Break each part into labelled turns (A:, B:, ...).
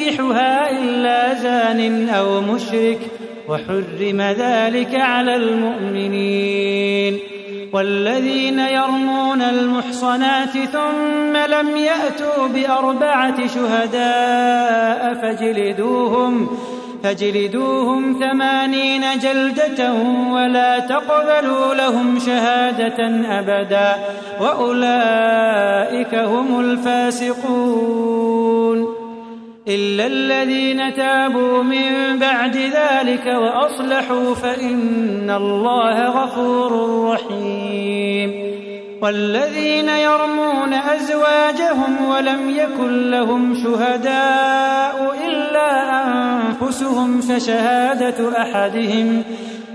A: ينكحها إلا زان أو مشرك وحرم ذلك على المؤمنين. والذين يرمون المحصنات ثم لم يأتوا بأربعة شهداء فاجلدوهم فاجلدوهم ثمانين جلدة ولا تقبلوا لهم شهادة أبدا وأولئك هم الفاسقون. إلا الذين تابوا من بعد ذلك وأصلحوا فإن الله غفور رحيم. والذين يرمون أزواجهم ولم يكن لهم شهداء إلا أنفسهم فشهادة أحدهم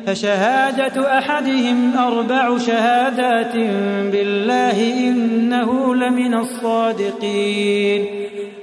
A: فشهادة أحدهم أربع شهادات بالله إنه لمن الصادقين.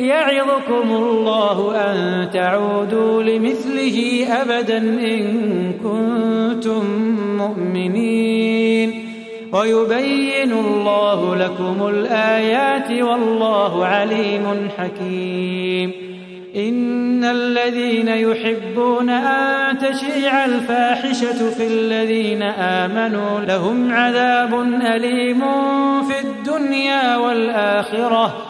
A: يعظكم الله أن تعودوا لمثله أبدا إن كنتم مؤمنين. ويبين الله لكم الآيات والله عليم حكيم. إن الذين يحبون أن تشيع الفاحشة في الذين آمنوا لهم عذاب أليم في الدنيا والآخرة.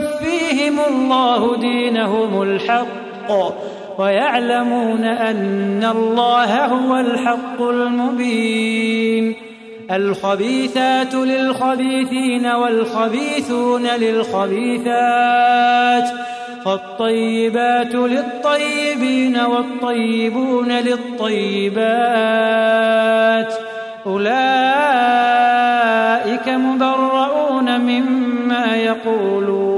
A: يوفيهم الله دينهم الحق ويعلمون أن الله هو الحق المبين. الخبيثات للخبيثين والخبيثون للخبيثات فالطيبات للطيبين والطيبون للطيبات. أولئك مبرؤون مما يقولون.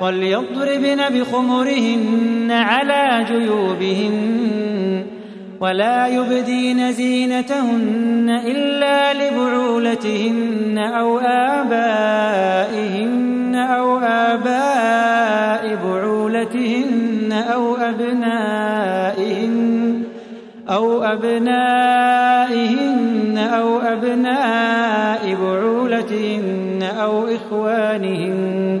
A: وليضربن بخمرهن على جيوبهن ولا يبدين زينتهن إلا لبعولتهن أو آبائهن أو آباء بعولتهن أو أبنائهن أو أبنائهن أو أبناء بعولتهن أو إخوانهن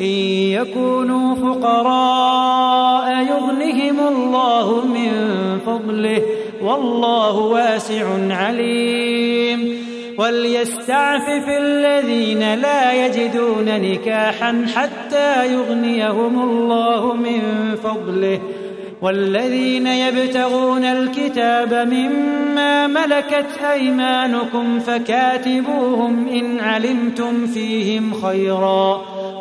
A: إن يكونوا فقراء يغنهم الله من فضله والله واسع عليم. وليستعفف الذين لا يجدون نكاحا حتى يغنيهم الله من فضله. والذين يبتغون الكتاب مما ملكت أيمانكم فكاتبوهم إن علمتم فيهم خيرا.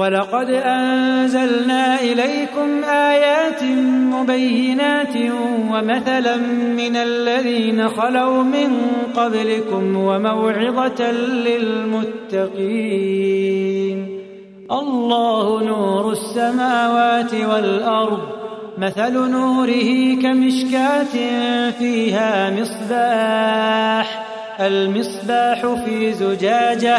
A: ولقد أنزلنا إليكم آيات مبينات ومثلا من الذين خلوا من قبلكم وموعظة للمتقين. الله نور السماوات والأرض مثل نوره كمشكاة فيها مصباح المصباح في زجاجة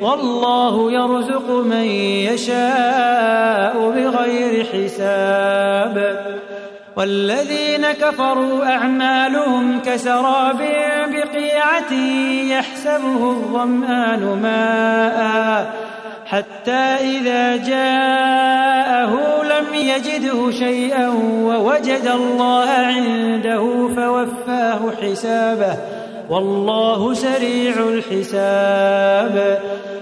A: والله يرزق من يشاء بغير حساب. والذين كفروا أعمالهم كسراب بقيعة يحسبه الظمآن ماء. حتى إذا جاءه لم يجده شيئا ووجد الله عنده فوفاه حسابه. والله سريع الحساب.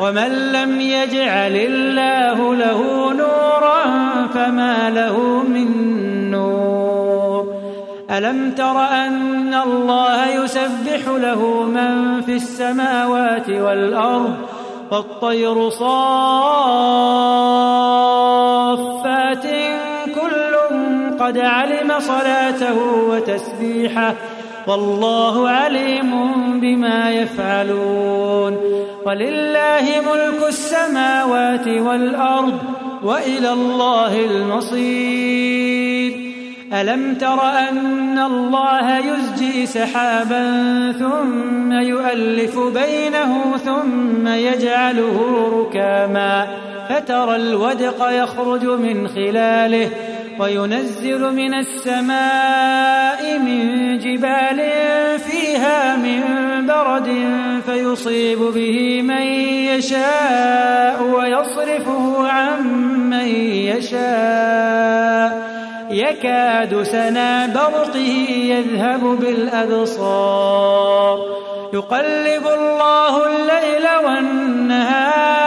A: ومن لم يجعل الله له نورا فما له من نور. ألم تر أن الله يسبح له من في السماوات والأرض والطير صافات كل قد علم صلاته وتسبيحه والله عليم بما يفعلون. ولله ملك السماوات والأرض وإلى الله المصير. ألم تر أن الله يزجي سحابا ثم يؤلف بينه ثم يجعله ركاما فترى الودق يخرج من خلاله وينزل من السماء من جبال فيها من برد فيصيب به من يشاء ويصرفه عن من يشاء. يكاد سنا برقه يذهب بالأبصار. يقلب الله الليل والنهار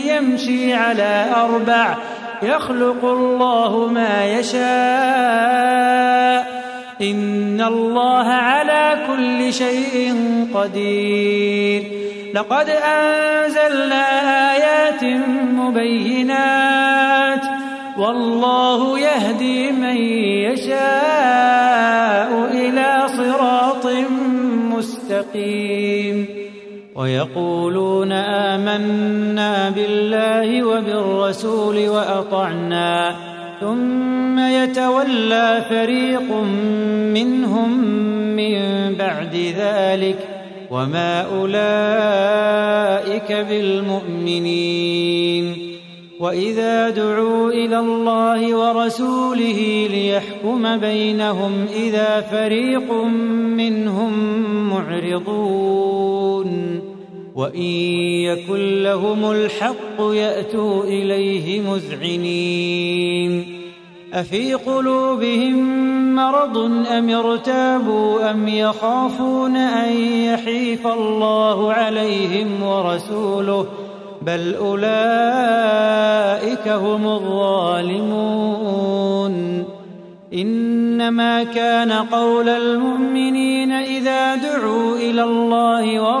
A: يمشي على أربع يخلق الله ما يشاء. إن الله على كل شيء قدير. لقد أنزلنا آيات مبينات. والله يهدي من يشاء إلى صراط مستقيم. ويقولون آمنا بالله وبالرسول وأطعنا. ثم يتولى فريق منهم من بعد ذلك وما أولئك بالمؤمنين. وإذا دعوا إلى الله ورسوله ليحكم بينهم إذا فريق منهم معرضون. وإن يكن لهم الحق يأتوا إليه مذعنين أفي قلوبهم مرض أم ارتابوا أم يخافون أن يحيف الله عليهم ورسوله؟ بل أولئك هم الظالمون. إنما كان قول المؤمنين إذا دعوا إلى الله ورسوله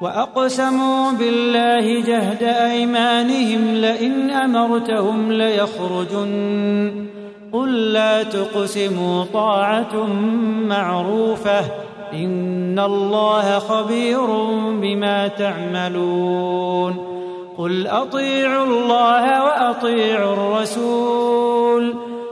A: وأقسموا بالله جهد أيمانهم لئن أمرتهم ليخرجن. قل لا تقسموا طاعة معروفة. إن الله خبير بما تعملون. قل أطيعوا الله وأطيعوا الرسول.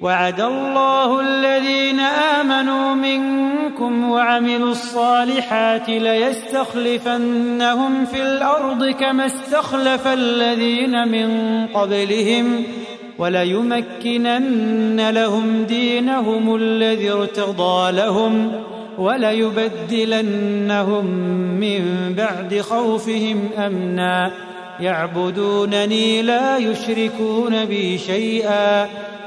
A: وعد الله الذين آمنوا منكم وعملوا الصالحات ليستخلفنهم في الأرض كما استخلف الذين من قبلهم وليمكنن لهم دينهم الذي ارتضى لهم وليبدلنهم من بعد خوفهم أمنا يعبدونني لا يشركون بي شيئا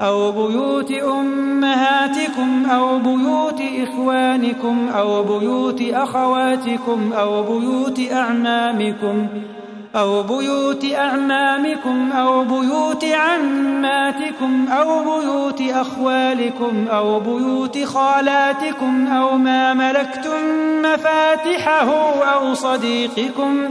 A: أو بيوت أمهاتكم أو بيوت إخوانكم أو بيوت أخواتكم أو بيوت أعمامكم أو بيوت أعمامكم أو بيوت عماتكم أو بيوت أخوالكم أو بيوت خالاتكم أو ما ملكتم مفاتحه أو صديقكم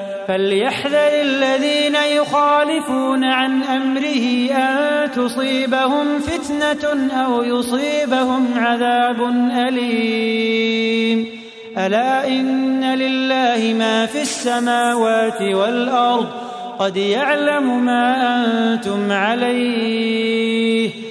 A: فليحذر الذين يخالفون عن أمره أن تصيبهم فتنة أو يصيبهم عذاب أليم. ألا إن لله ما في السماوات والأرض قد يعلم ما أنتم عليه.